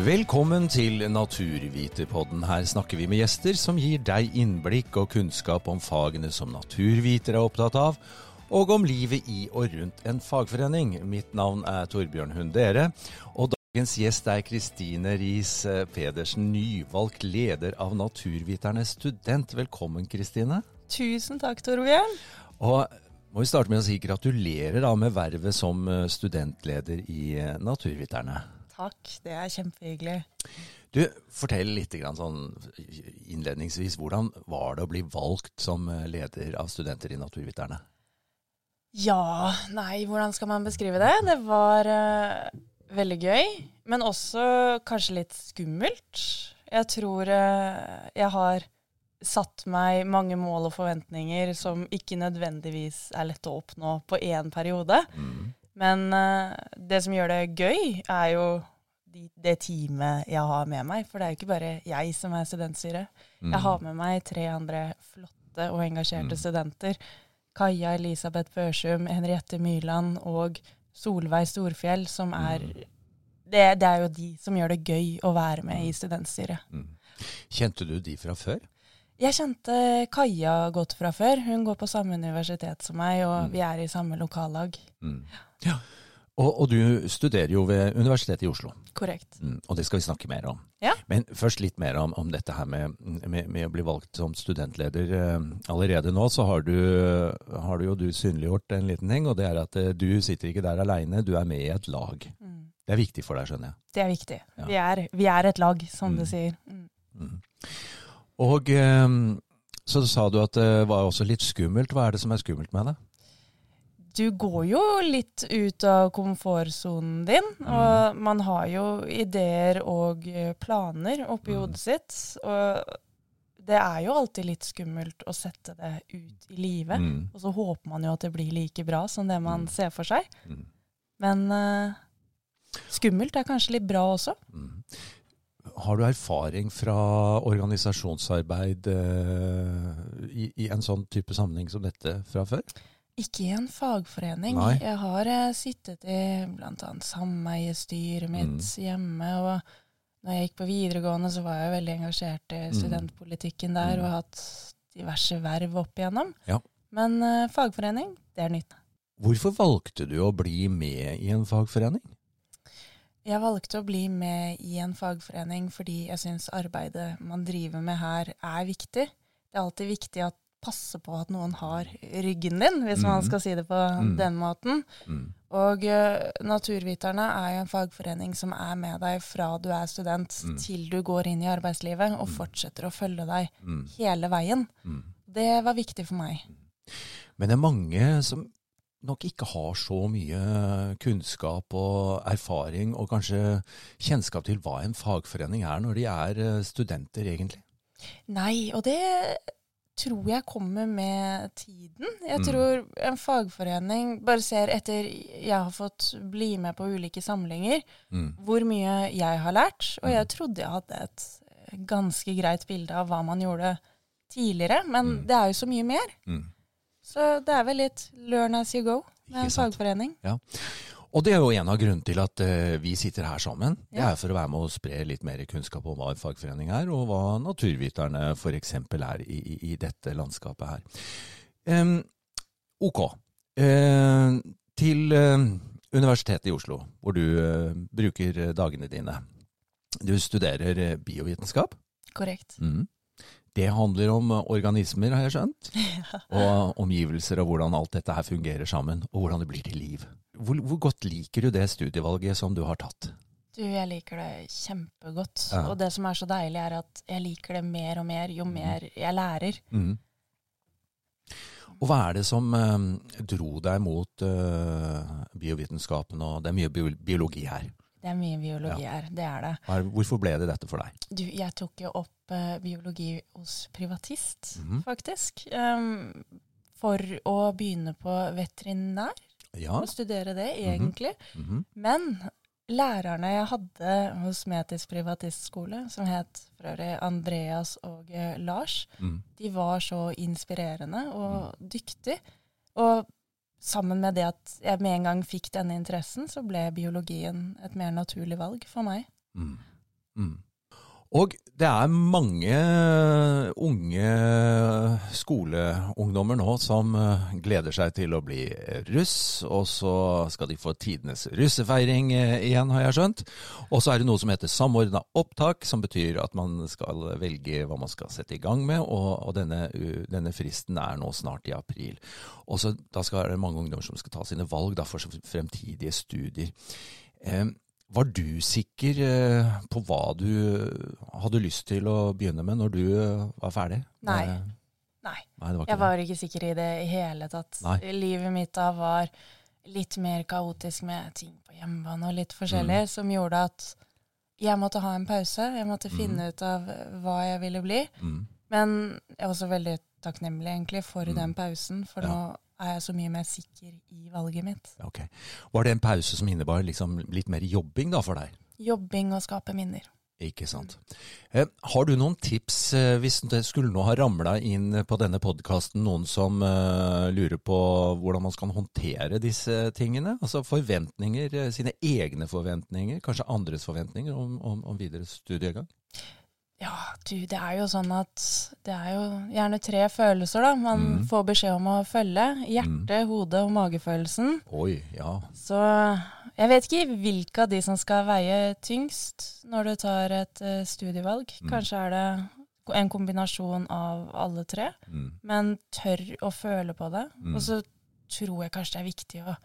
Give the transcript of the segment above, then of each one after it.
Velkommen til Naturviterpodden. Her snakker vi med gjester som gir deg innblikk og kunnskap om fagene som naturvitere er opptatt av, og om livet i og rundt en fagforening. Mitt navn er Torbjørn Hundere, og dagens gjest er Kristine Riis Pedersen, nyvalgt leder av Naturviternes student. Velkommen, Kristine. Tusen takk, Torbjørn. Og må vi starte med å si gratulerer da med vervet som studentleder i Naturviterne. Takk, det er kjempehyggelig. Du, Fortell litt sånn innledningsvis. Hvordan var det å bli valgt som leder av studenter i Naturviterne? Ja, nei, hvordan skal man beskrive det? Det var uh, veldig gøy, men også kanskje litt skummelt. Jeg tror uh, jeg har satt meg mange mål og forventninger som ikke nødvendigvis er lett å oppnå på én periode. Mm. Men uh, det som gjør det gøy, er jo de, det teamet jeg har med meg. For det er jo ikke bare jeg som er studentstyret. Mm. Jeg har med meg tre andre flotte og engasjerte mm. studenter. Kaja Elisabeth Børsum, Henriette Myrland og Solveig Storfjell, som er mm. det, det, er jo de som gjør det gøy å være med i mm. studentstyret. Mm. Kjente du de fra før? Jeg kjente Kaja godt fra før. Hun går på samme universitet som meg, og mm. vi er i samme lokallag. Ja. Og, og, du studerer jo ved Universitetet i Oslo. Korrekt. Mm, og det skal vi snakke mer om. Ja. Men først litt mer om, om dette her med, med, med, å bli valgt som studentleder. Eh, allerede nå så har du, har du jo du synliggjort en liten ting, og det er at eh, du sitter ikke der aleine, du er med i et lag. Mm. Det er viktig for deg, skjønner jeg. Det er viktig. Ja. Vi, er, vi, er, et lag, som mm. du sier. Mm. mm. Og eh, så sa du at det var også litt skummelt. Hva er det som er skummelt med det? Du går jo litt ut av komfortsonen din. Mm. Og man har jo ideer og eh, planer oppi mm. hodet sitt. Og det er jo alltid litt skummelt å sette det ut i livet. Mm. Og så håper man jo at det blir like bra som det man mm. ser for seg. Mm. Men uh, skummelt er kanskje litt bra også. Har du erfaring fra organisasjonsarbeid uh, i, i en sånn type sammenheng som dette fra før? Ikke i en fagforening. Nei. Jeg har eh, sittet i bl.a. sameiestyret mitt mm. hjemme. og når jeg gikk på videregående, så var jeg veldig engasjert i mm. studentpolitikken der mm. og hatt diverse verv opp igjennom. Ja. Men eh, fagforening, det er nytt. Hvorfor valgte du å bli med i en fagforening? Jeg valgte å bli med i en fagforening fordi jeg syns arbeidet man driver med her, er viktig. Det er alltid viktig at passe på at noen har ryggen din, hvis mm. man skal si det på mm. den måten. Mm. Og uh, Naturviterne er jo en fagforening som er med deg fra du er student mm. til du går inn i arbeidslivet, og mm. fortsetter å følge deg mm. hele veien. Det var viktig for meg. Men det er mange som nok ikke har så mye kunnskap og erfaring, og kanskje kjennskap til hva en fagforening er, når de er eh, studenter, egentlig. Nei, og det tror jeg kommer med tiden. Jeg mm. tror en fagforening bare ser etter jeg har fått bli med på ulike samlinger, mm. hvor mye jeg har lært. Og jeg mm. trodde jeg hadde et ganske greit bilde av hva man gjorde tidligere, men mm. det er jo så mye mer. Mm. Så det er vel litt learn as you go med en fagforening. Ja. Og det er jo en av grunnene til at uh, vi sitter her sammen. Det er for å være med å spre litt mer kunnskap om hva en fagforening er, og hva naturviterne f.eks. er i, i, i, dette landskapet her. Um, ok. Uh, til uh, Universitetet i Oslo, hvor du bruker dagene dine. Du studerer biovitenskap. Korrekt. Mm. Det handler om organismer, har jeg skjønt. Ja. Og omgivelser og hvordan alt dette her fungerer sammen, og hvordan det blir til liv. Hvor, hvor, godt liker du det studievalget som du har tatt? Du, jeg liker det kjempegodt. Ja. Og det som er så deilig, er at jeg liker det mer og mer jo mm. mer jeg lærer. Mm. Og hva er det som eh, dro deg mot eh, biovitenskapen, og det er mye biologi her? Det er mye biologi ja. her, det er det. Hvorfor ble det dette for deg? Du, jeg tok jo opp eh, biologi hos privatist, mm -hmm. faktisk. Um, for å begynne på veterinær ja. å studere det, mhm. egentlig. Mm -hmm. Men lærerne jeg hadde hos Metis privatistskole, som het for øvrig Andreas og eh, Lars, mm. de var så inspirerende og mm. dyktige. Og sammen med det at jeg med en gang fikk denne interessen, så ble biologien et mer naturlig valg for meg. Mm. Mm. Og det er mange unge skoleungdommer nå som eh, gleder seg til å bli russ, og så skal de få tidenes russefeiring eh, igjen, har jeg skjønt. Og så er det noe som heter samordna opptak, som betyr at man skal velge hva man skal sette i gang med, og, og denne, denne, fristen er nå snart i april. Og så Da skal det mange ungdommer som skal ta sine valg da, for fremtidige studier. Eh, var du sikker eh, på hva du hadde lyst til å begynne med når du var ferdig? Nei. Nei. Nei var jeg var ikke sikker i det i hele tatt. Nei. Livet mitt da var litt mer kaotisk med ting på hjemmebane og litt forskjellig, mm. som gjorde at jeg måtte ha en pause. Jeg måtte mm. finne ut av hva jeg ville bli. Mm. Men jeg var også veldig takknemlig egentlig for mm. den pausen, for ja. nå er jeg så mye mer sikker i valget mitt. Ok. Var det en pause som innebar liksom litt mer jobbing da for deg? Jobbing og skape minner. Ikke sant. Eh, har du noen tips eh, hvis det skulle nå ha ramla inn på denne podkasten noen som eh, lurer på hvordan man skal håndtere disse tingene? Altså forventninger, eh, sine egne forventninger, kanskje andres forventninger om, om, om videre studiegang? Ja, du, det er jo sånn at det er jo gjerne tre følelser da man mm. får beskjed om å følge. Hjerte, mm. hode og magefølelsen. Oi, ja. Så jeg vet ikke hvilke av de som skal veie tyngst når du tar et uh, studievalg. Mm. Kanskje er det en kombinasjon av alle tre. Mm. Men tør å føle på det. Mm. Og så tror jeg kanskje det er viktig å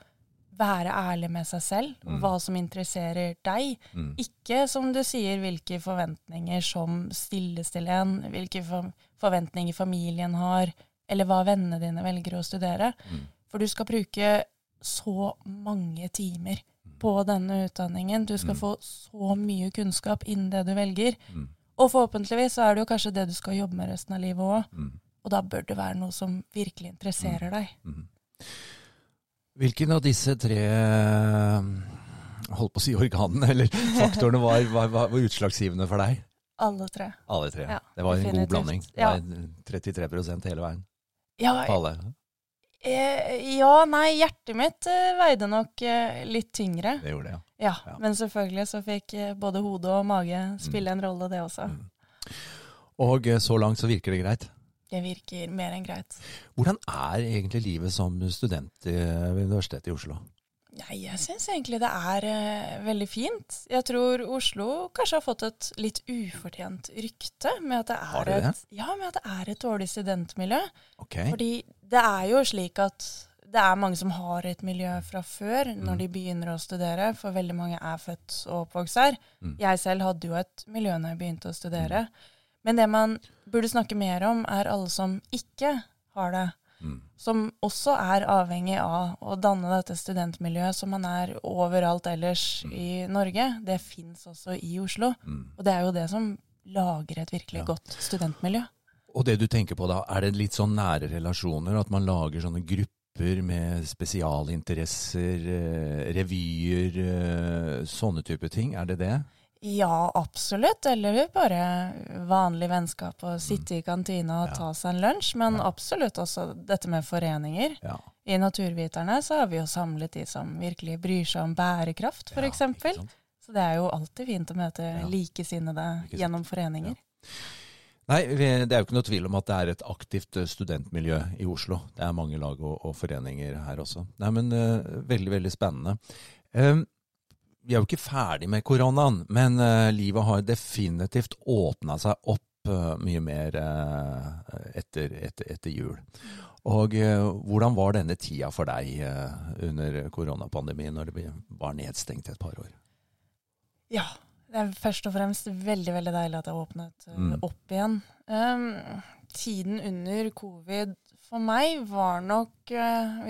være ærlig med seg selv, mm. hva som interesserer deg. Mm. Ikke, som du sier, hvilke forventninger som stilles til en, hvilke for forventninger familien har, eller hva vennene dine velger å studere. Mm. For du skal bruke så mange timer mm. på denne utdanningen. Du skal mm. få så mye kunnskap innen det du velger. Mm. Og forhåpentligvis så er det jo kanskje det du skal jobbe med resten av livet òg. Og da bør det være noe som virkelig interesserer deg. Hvilken av disse tre holdt på å si organene, eller faktorene, var, var, var, utslagsgivende for deg? Alle tre. Alle tre. Ja, det var definitivt. en god blanding. Det var 33 hele veien. Ja. Eh, ja, nei, hjertet mitt eh, veide nok eh, litt tyngre. Det gjorde det, ja. ja. ja. Men selvfølgelig så fikk både hode og mage spille mm. en rolle, det også. Mm. Og så langt så virker det greit? Det virker mer enn greit. Hvordan er egentlig livet som student ved Universitetet i Oslo? Nei, jeg syns egentlig det er uh, veldig fint. Jeg tror Oslo kanskje har fått et litt ufortjent rykte med at det er, det? Et, ja, med at det er et dårlig studentmiljø. Okay. Fordi det er jo slik at det er mange som har et miljø fra før når mm. de begynner å studere, for veldig mange er født og oppvokst her. Mm. Jeg selv hadde jo et miljø når jeg begynte å studere. Mm. Men det man burde snakke mer om, er alle som ikke har det. Mm. Som også er avhengig av å danne dette studentmiljøet som man er overalt ellers mm. i Norge. Det fins også i Oslo. Mm. Og det er jo det som lager et virkelig ja. godt studentmiljø. Og det du tenker på da, er det litt sånn nære relasjoner? At man lager sånne grupper med spesialinteresser, eh, revyer, eh, sånne type ting? Er det det? Ja, absolutt. Eller bare vanlig vennskap og sitte i kantina og ja. ta seg en lunsj. Men ja. absolutt også dette med foreninger. Ja. I Naturviterne så har vi jo samlet de som virkelig bryr seg om bærekraft, f.eks. Så det er jo alltid fint å møte likesinnede gjennom foreninger. Nei, det er jo ikke noe tvil om at det er et aktivt eh, studentmiljø i Oslo. Det er mange lag og, og foreninger her også. Nei, men uh, Veldig, veldig spennende. Um, vi er jo ikke ferdig med koronaen, men uh, livet har definitivt åpna seg opp uh, mye mer uh, etter, etter, etter, jul. Og hvordan var denne tida for deg under koronapandemien, når det var nedstengt et par år? Ja, det er først og fremst veldig veldig deilig at har åpnet mm. opp igjen. Um, tiden under covid for meg var nok,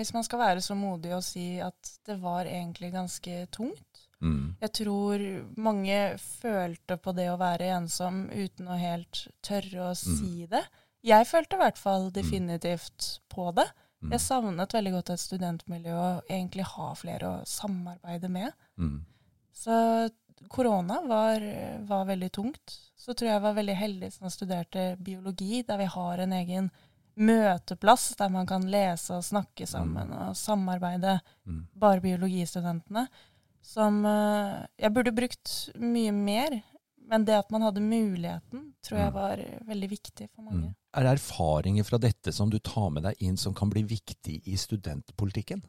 hvis man skal være så modig å si at det var egentlig ganske tungt. Mm. Jeg tror mange følte på det å være ensom uten å helt tørre å mm. si det. Jeg følte i hvert fall mm. definitivt på det. Mm. Jeg savnet veldig godt et studentmiljø og egentlig ha flere å samarbeide med. Mm. Så korona var, var, veldig tungt. Så tror jeg jeg var veldig heldig som studerte biologi, der vi har en egen møteplass der man kan lese og snakke sammen og samarbeide, bare biologistudentene som uh, jeg burde brukt mye mer. Men det at man hadde muligheten, tror jeg var veldig viktig for mange. Mm. Er det erfaringer fra dette som du tar med deg inn som kan bli viktig i studentpolitikken?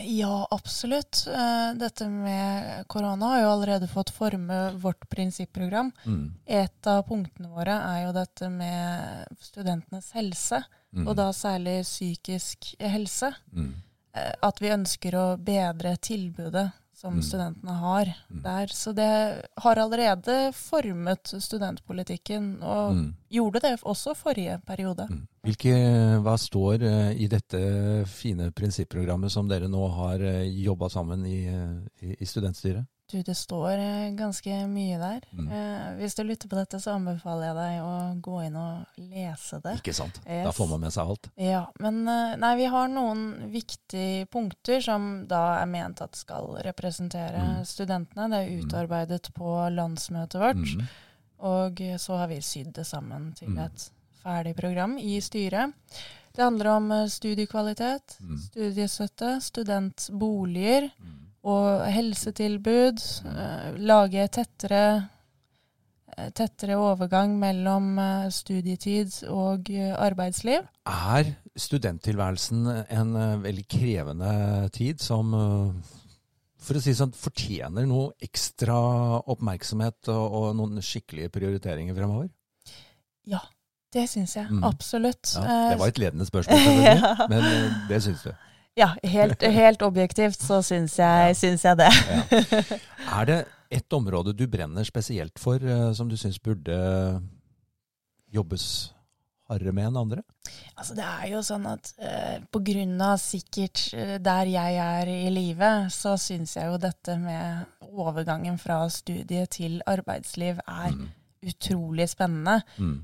Ja, absolutt. Eh, Dette med korona har jo allerede fått forme vårt prinsipprogram. Mm. Et av punktene våre er jo dette med studentenes helse, Mm. og da særlig psykisk helse. Mm. Eh, At vi ønsker å bedre tilbudet som Mm. studentene har Mm. der. Så det har allerede formet studentpolitikken, og Mm. gjorde det også forrige periode. Mm. Hvilke, hva står eh, i dette fine prinsipprogrammet som dere nå har uh, jobba sammen i, eh, i, i studentstyret? Du, det står eh, ganske mye der. Mm. Eh, hvis du lytter på dette, så anbefaler jeg deg å gå inn og lese det. Ikke sant? Da får man med seg alt. Ja, men eh, nei, vi har noen viktige punkter som da er ment at skal representere Mm. studentene. Det er Mm. utarbeidet på landsmøtet vårt, Mm. og så har vi sydd det sammen til Mm. et ferdig program i styret. Det handler om eh, studiekvalitet, Mm. studiestøtte, studentboliger Mm. Og helsetilbud. eh, lage tettere eh, tettere overgang mellom eh, studietid og arbeidsliv. Er studenttilværelsen en veldig krevende tid som for å si sånn, fortjener noe ekstra oppmerksomhet og, og noen skikkelige prioriteringer fremover? Ja, det syns jeg. Mm. Absolutt. Ja, det var et ledende spørsmål, Ja. men det syns du. Ja, helt, helt objektivt så syns jeg, syns jeg det. Er det et område du brenner spesielt for, eh, som du syns burde jobbes hardere med enn andre? Altså, det er jo sånn at eh, på grunn av sikkert eh, der jeg er i livet, så syns jeg jo dette med overgangen fra studie til arbeidsliv er Mm. utrolig spennende. Mm.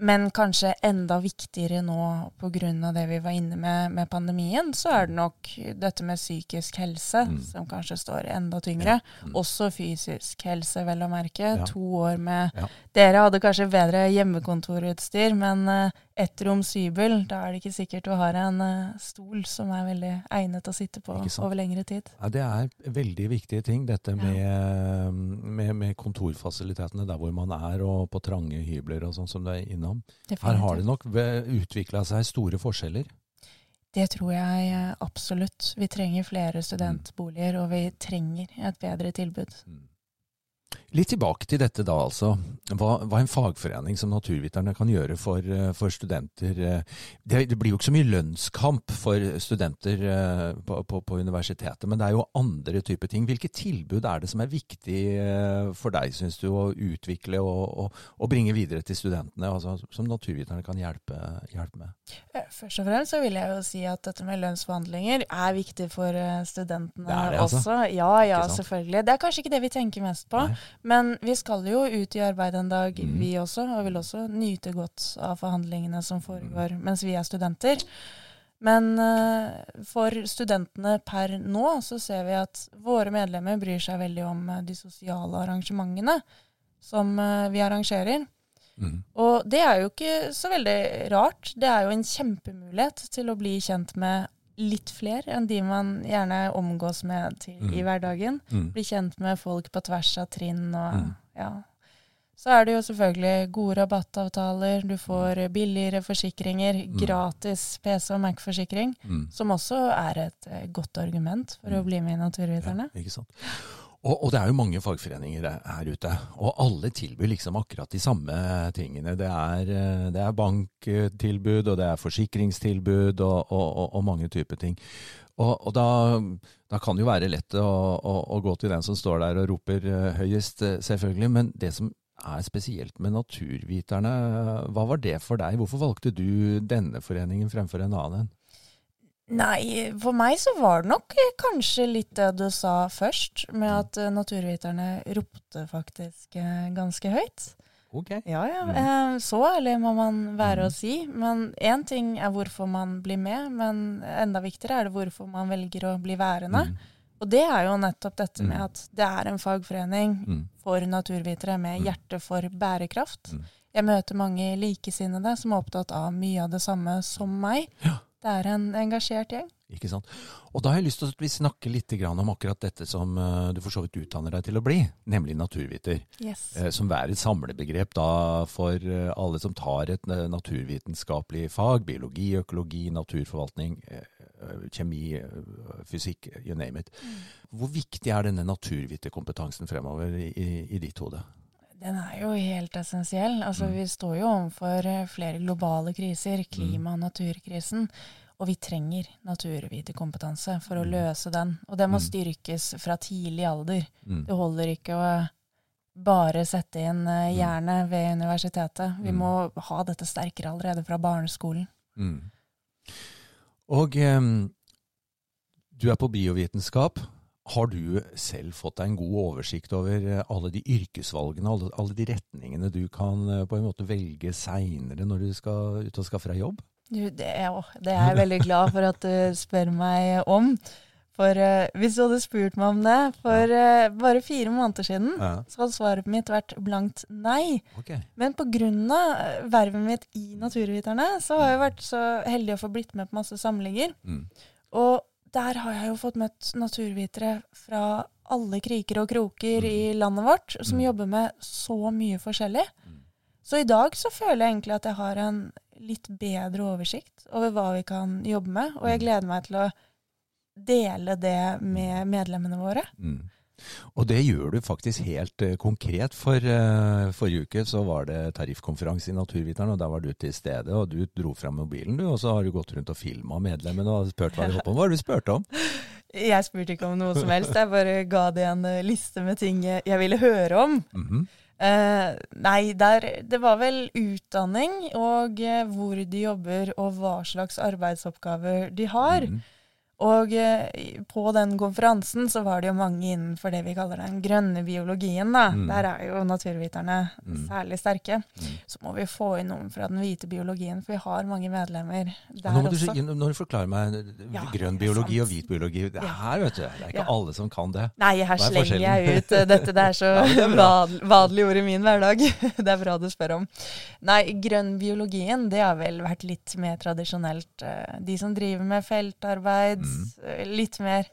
Men kanskje enda viktigere nå pga. det vi var inne med med pandemien, så er det nok dette med psykisk helse Mm. som kanskje står enda tyngre. Mm. Også fysisk helse, vel å merke. Ja. To år med Ja. Dere hadde kanskje bedre hjemmekontorutstyr, men uh, ettroms hybel, da er det ikke sikkert du har en eh, stol som er veldig egnet å sitte på over lengre tid. Ja, det er veldig viktige ting, dette Ja. med, med, med kontorfasilitetene der hvor man er, og på trange hybler og sånn som du er innom. Her har det nok utvikla seg store forskjeller. Det tror jeg eh, absolutt. Vi trenger flere studentboliger, og vi trenger et bedre tilbud. Litt tilbake til dette da, altså. Hva, hva en fagforening som Naturviterne kan gjøre for, eh, for studenter. eh, Det, det blir jo ikke så mye lønnskamp for studenter eh, på, på, på universitetet, men det er jo andre typer ting. Hvilke tilbud er det som er viktig for deg, syns du, å utvikle og, og, og bringe videre til studentene, altså, som Naturviterne kan hjelpe, hjelpe med? Først og fremst så vil jeg jo si at dette med lønnsforhandlinger er viktig for studentene Det det, altså. også. Ja, ja, selvfølgelig. Det er kanskje ikke det vi tenker mest på, Nei. Men vi skal jo ut i arbeid en dag, Mm. vi også, og vil også nyte godt av forhandlingene som foregår Mm. mens vi er studenter. Men eh, for studentene per nå så ser vi at våre medlemmer bryr seg veldig om eh, de sosiale arrangementene som eh, vi arrangerer. Mm. Og det er jo ikke så veldig rart. Det er jo en kjempemulighet til å bli kjent med litt flere enn de man gjerne omgås med til, Mm. i hverdagen. Mm. Bli kjent med folk på tvers av trinn og Mm. ja. Så er det jo selvfølgelig gode rabattavtaler, du får billigere forsikringer, Mm. gratis PC- og Mac-forsikring, Mm. som også er et eh, godt argument for å Mm. bli med i Naturviterne. Ja, ikke sant? Og, og det er jo mange fagforeninger her ute, og alle tilbyr liksom akkurat de samme tingene. Det er, eh, det er banktilbud, og det er forsikringstilbud, og, og, og, mange typer ting. Og, da, da kan det jo være lett å, å, å gå til den som står der og roper eh, høyest, eh, selvfølgelig. Men det som er spesielt med Naturviterne, hva var det for deg? Hvorfor valgte du denne foreningen fremfor en annen? Nei, for meg så var det nok kanskje litt det du sa først, med Mm. at naturviterne ropte faktisk eh, ganske høyt. Ok. Ja, ja. Mm. Eh, så ærlig må man være Mm. å si. Men én ting er hvorfor man blir med, men enda viktigere er det hvorfor man velger å bli værende. Mm. Og det er jo nettopp dette Mm. med at det er en fagforening Mm. for naturvitere med Mm. hjerte for bærekraft. Mm. Jeg møter mange likesinnede som er opptatt av mye av det samme som meg. Ja. Det er en engasjert gjeng. Ikke sant? Og da har jeg lyst til at vi snakker litt om akkurat dette som eh, du for så vidt utdanner deg til å bli, nemlig naturviter. Yes. Eh, Som er et samlebegrep da for eh, alle som tar et naturvitenskapelig fag. Biologi, økologi, naturforvaltning, kjemi, fysikk, you name it. Hvor viktig er denne naturviterkompetansen fremover i, i, i ditt hode? Den er jo helt essensiell. Altså, Mm. Vi står jo overfor eh, flere globale kriser, klima- og naturkrisen. Og vi trenger naturviterkompetanse for å Mm. løse den. Og det må Mm. styrkes fra tidlig alder. Mm. Det holder ikke å bare sette inn eh, Mm. jernet ved universitetet. Vi Mm. må ha dette sterkere allerede fra barneskolen. Mm. Og um, du er på biovitenskap. Har du selv fått deg en god oversikt over eh, alle de yrkesvalgene, alle, alle de retningene du kan eh, på en måte velge seinere når du skal ut og skaffe deg jobb? Du, det, er, det er jeg veldig glad for at du spør meg om. For uh, hvis du hadde spurt meg om det for uh, bare fire måneder siden, Ja. så hadde svaret mitt vært blankt nei. Okay. Men pga. vervet mitt i Naturviterne, så har jeg vært så heldig å få blitt med på masse samlinger. Mm. Og der har jeg jo fått møtt naturvitere fra alle kriker og kroker i landet vårt, som Mm. jobber med så mye forskjellig. Mm. Så i dag så føler jeg egentlig at jeg har en litt bedre oversikt over hva vi kan jobbe med, og jeg Mm. gleder meg til å dele det med medlemmene våre. Mm. Og det gjør du faktisk helt eh, konkret. For uh, forrige uke så var det tariffkonferanse i Naturviteren, og der var du til stede. Og du dro fram mobilen, du, og så har du gått rundt og filma medlemmene og spurt hva de holdt på med. Hva har du spurt om? Jeg spurte ikke om noe som helst, jeg bare ga det en eh, liste med ting jeg ville høre om. Mhm. Eh, nei, der, det var vel utdanning og hvor de jobber og hva slags arbeidsoppgaver de har. Mhm. Og eh, på den konferansen så var det jo mange innenfor det vi kaller den grønne biologien. da. Mm. Der er jo naturviterne Mm. særlig sterke. Mm. Så må vi få inn noen fra den hvite biologien, for vi har mange medlemmer der Nå må du, også. når du forklarer meg Ja, grønn biologi og hvit biologi Det her, vet du, det er ikke Ja. alle som kan det. Nei, her er slenger jeg ut eh, dette. Det er så Ja, vanlig ord i min hverdag. Det er bra du spør om. Nei, grønn biologien, det har vel vært litt mer tradisjonelt. eh, De som driver med feltarbeid, Mm. eh, litt mer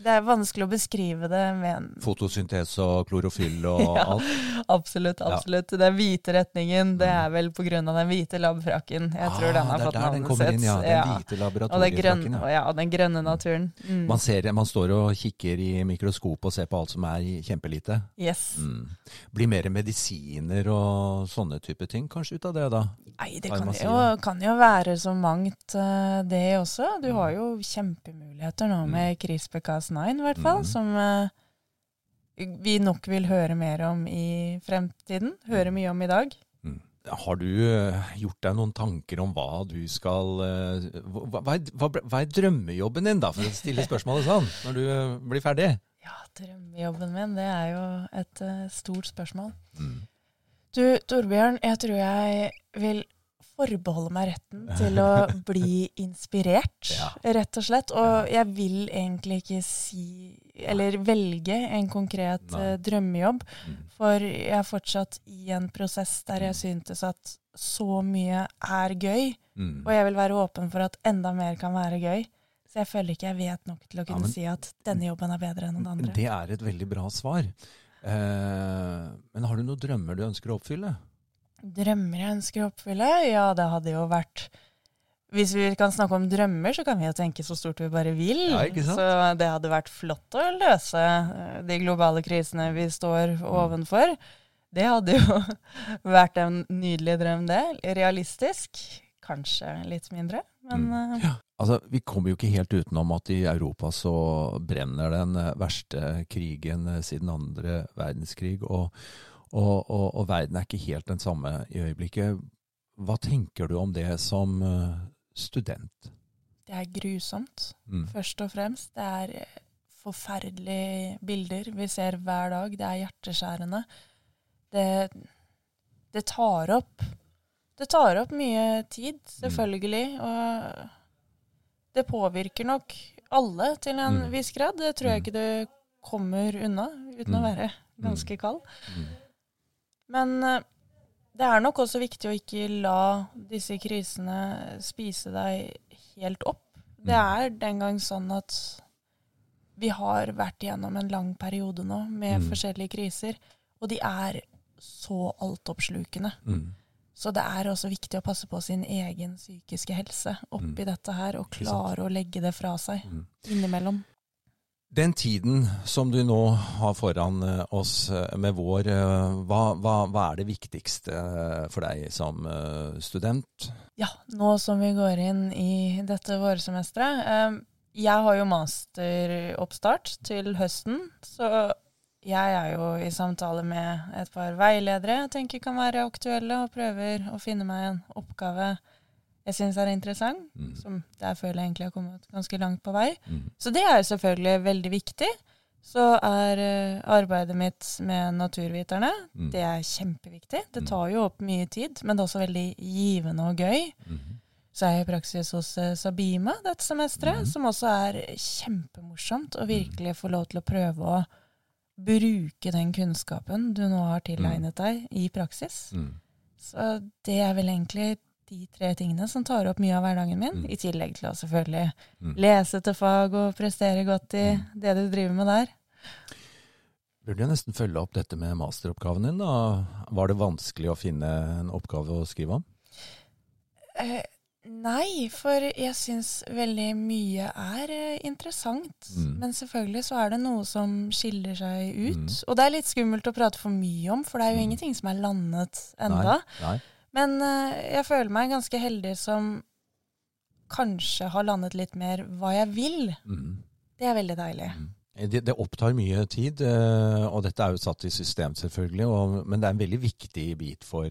Det er vanskelig å beskrive det med en Fotosyntese og klorofyll og Ja. alt. Absolutt, Ja. absolutt. Den hvite retningen, det Mm. er vel på grunn av den hvite labfrakken. Jeg tror den Ah, har det er fått den navnet sitt. inn, ja. Den Ja. hvite Og laboratoriefrakken. Ja. ja, og den grønne naturen. Mm. Man, ser, man står og kikker i mikroskop og ser på alt som er kjempelite. Yes. Mm. Blir mer medisiner og sånne type ting kanskje ut av det, da? Nei, det kan jo, kan jo være så mangt, eh, det også. Du Mm. har jo kjempemuligheter nå Mm. med CRISPR-Cas9, i hvert fall, Mm. som uh, vi nok vil høre mer om i fremtiden. Høre mye om i dag. Mm. Har du eh, gjort deg noen tanker om hva du skal eh, Hva, hva, hva, er drømmejobben din, da, for å stille spørsmålet sånn, når du blir ferdig? Ja, drømmejobben min, det er jo et uh, stort spørsmål. Mm. Du, Torbjørn, jeg tror jeg vil forbeholde meg retten til å bli inspirert, Ja. rett og slett. Og jeg vil egentlig ikke si, eller velge en konkret Nei. eh, drømmejobb, Mm. for jeg er fortsatt i en prosess der jeg syntes at så mye er gøy, Mm. og jeg vil være åpen for at enda mer kan være gøy. Så jeg føler ikke jeg vet nok til å Ja, kunne men- si at denne jobben er bedre enn den andre. Det er et veldig bra svar. Eh, men har du noen drømmer du ønsker å oppfylle? Drømmer jeg ønsker å oppfylle? Ja, det hadde jo vært Hvis vi kan snakke om drømmer, så kan vi jo tenke så stort vi bare vil. Ja, ikke sant? Så det hadde vært flott å løse eh, de globale krisene vi står Mm. ovenfor. Det hadde jo vært en nydelig drøm, det. Realistisk. Kanskje litt mindre, men Mm. eh, Ja. Altså, Vi kommer jo ikke helt utenom at i Europa så brenner den verste krigen siden andre verdenskrig, og, og, og, og verden er ikke helt den samme i øyeblikket. Hva tenker du om det som eh, student? det er grusomt. Mm. Først og fremst. Det er eh, forferdelige bilder vi ser hver dag. Det er hjerteskjærende. Det, det tar opp Det tar opp mye tid, selvfølgelig. Og det påvirker nok alle til en Mm. viss grad. Det tror jeg Mm. ikke du kommer unna uten å Mm. være ganske kald. Mm. Men eh, det er nok også viktig å ikke la disse krisene spise deg helt opp. Det er den gang sånn at vi har vært gjennom en lang periode nå med Mm. forskjellige kriser, og de er så altoppslukende. Mm. Så det er også viktig å passe på sin egen psykiske helse oppi dette her, og klare å legge det fra seg Mm. innimellom. Den tiden som du nå har foran eh, oss eh, med vår, eh, hva, hva, hva er det viktigste for deg som student? Ja, nå som vi går inn i dette vårsemesteret. jeg har jo masteroppstart til høsten, så jeg er jo i samtale med et par veiledere jeg tenker kan være aktuelle, og prøver å finne meg en oppgave jeg syns er interessant. Mm. Som der føler jeg egentlig har kommet ganske langt på vei. Mm. Så det er selvfølgelig veldig viktig. Så er eh, arbeidet mitt med naturviterne, Mm. det er kjempeviktig. Det Mm. tar jo opp mye tid, men det er også veldig givende og gøy. Mm. Så er jeg i praksis hos eh, Sabima dette semesteret, Mhm. som også er kjempemorsomt å virkelig få lov til å prøve å bruke den kunnskapen du nå har tilegnet deg, i praksis. Så det er vel egentlig de tre tingene som tar opp mye av hverdagen min, Mm. i tillegg til å selvfølgelig Mm. lese til fag og prestere godt i Mm. det du driver med der. Burde jeg nesten følge opp dette med masteroppgaven din. da. Var det vanskelig å finne en oppgave å skrive om? Eh, nei, for jeg syns veldig mye er eh, interessant. Mm. Men selvfølgelig så er det noe som skiller seg ut. Mm. Og det er litt skummelt å prate for mye om, for det er jo Mm. ingenting som er landet enda. Nei. Nei. Men eh, jeg føler meg ganske heldig som kanskje har landet litt mer hva jeg vil. Mm. Det er veldig deilig. Mm. Det, det opptar mye tid, eh, og dette er jo satt i system selvfølgelig, og, men det er en veldig viktig bit for,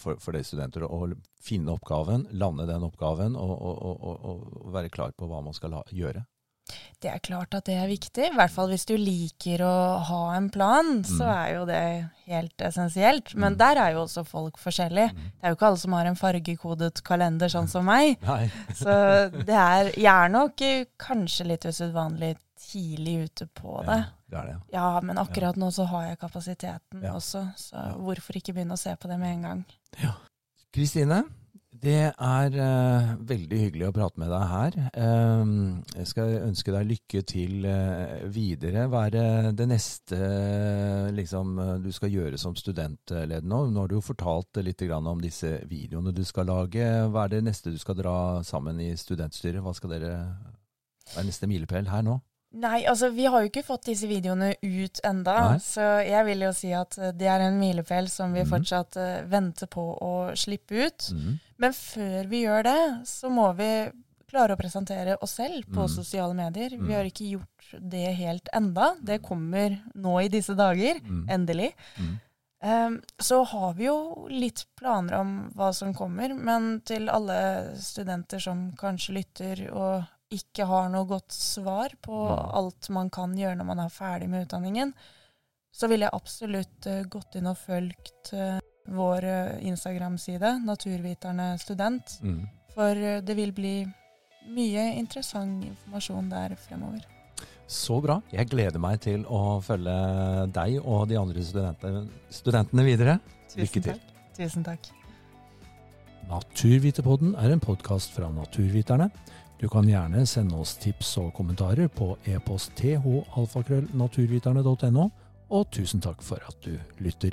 for, for dere studenter å finne oppgaven, lande den oppgaven og, og, og, være klar på hva man skal ha, gjøre. Det er klart at det er viktig. I hvert fall hvis du liker å ha en plan, så Mm. er jo det helt essensielt. Men Mm. der er jo også folk forskjellige. Mm. Det er jo ikke alle som har en fargekodet kalender sånn som meg. Så det er, jeg er nok eh, kanskje litt usedvanlig tidlig ute på det. Ja, det er det. Ja, men akkurat nå så har jeg kapasiteten Ja. også, så Ja. hvorfor ikke begynne å se på det med en gang? Kristine, det er uh, veldig hyggelig å prate med deg her. Uh, jeg skal ønske deg lykke til uh, videre. Hva er det, neste liksom, du skal gjøre som studentleder nå? Nå har du jo fortalt litt om disse videoene du skal lage. Hva er det neste du skal dra sammen i studentstyret? Hva, skal dere, er neste milepæl her nå? Nei, altså vi har jo ikke fått disse videoene ut enda, Nei. så jeg vil jo si at eh, det er en milepæl som vi mm. fortsatt uh, venter på å slippe ut. Mm. Men før vi gjør det, så må vi klare å presentere oss selv på mm. sosiale medier. Mhm. Vi har ikke gjort det helt enda. Det kommer nå i disse dager, Mm. endelig. Um, så har vi jo litt planer om hva som kommer, men til alle studenter som kanskje lytter og ikke har noe godt svar på alt man kan gjøre når man er ferdig med utdanningen, så ville jeg absolutt eh, gått inn og fulgt eh, vår eh, Instagram-side, Naturviterne student, Mm. for det vil bli mye interessant informasjon der fremover. Så bra. Jeg gleder meg til å følge deg og de andre studentene, studentene videre. Lykke til. takk. Tusen takk. Naturviterpodden er en podkast fra Naturviterne. Du kan gjerne sende oss tips og kommentarer på e-post thalfakrøllnaturviterne.no, og tusen takk for at du lytter.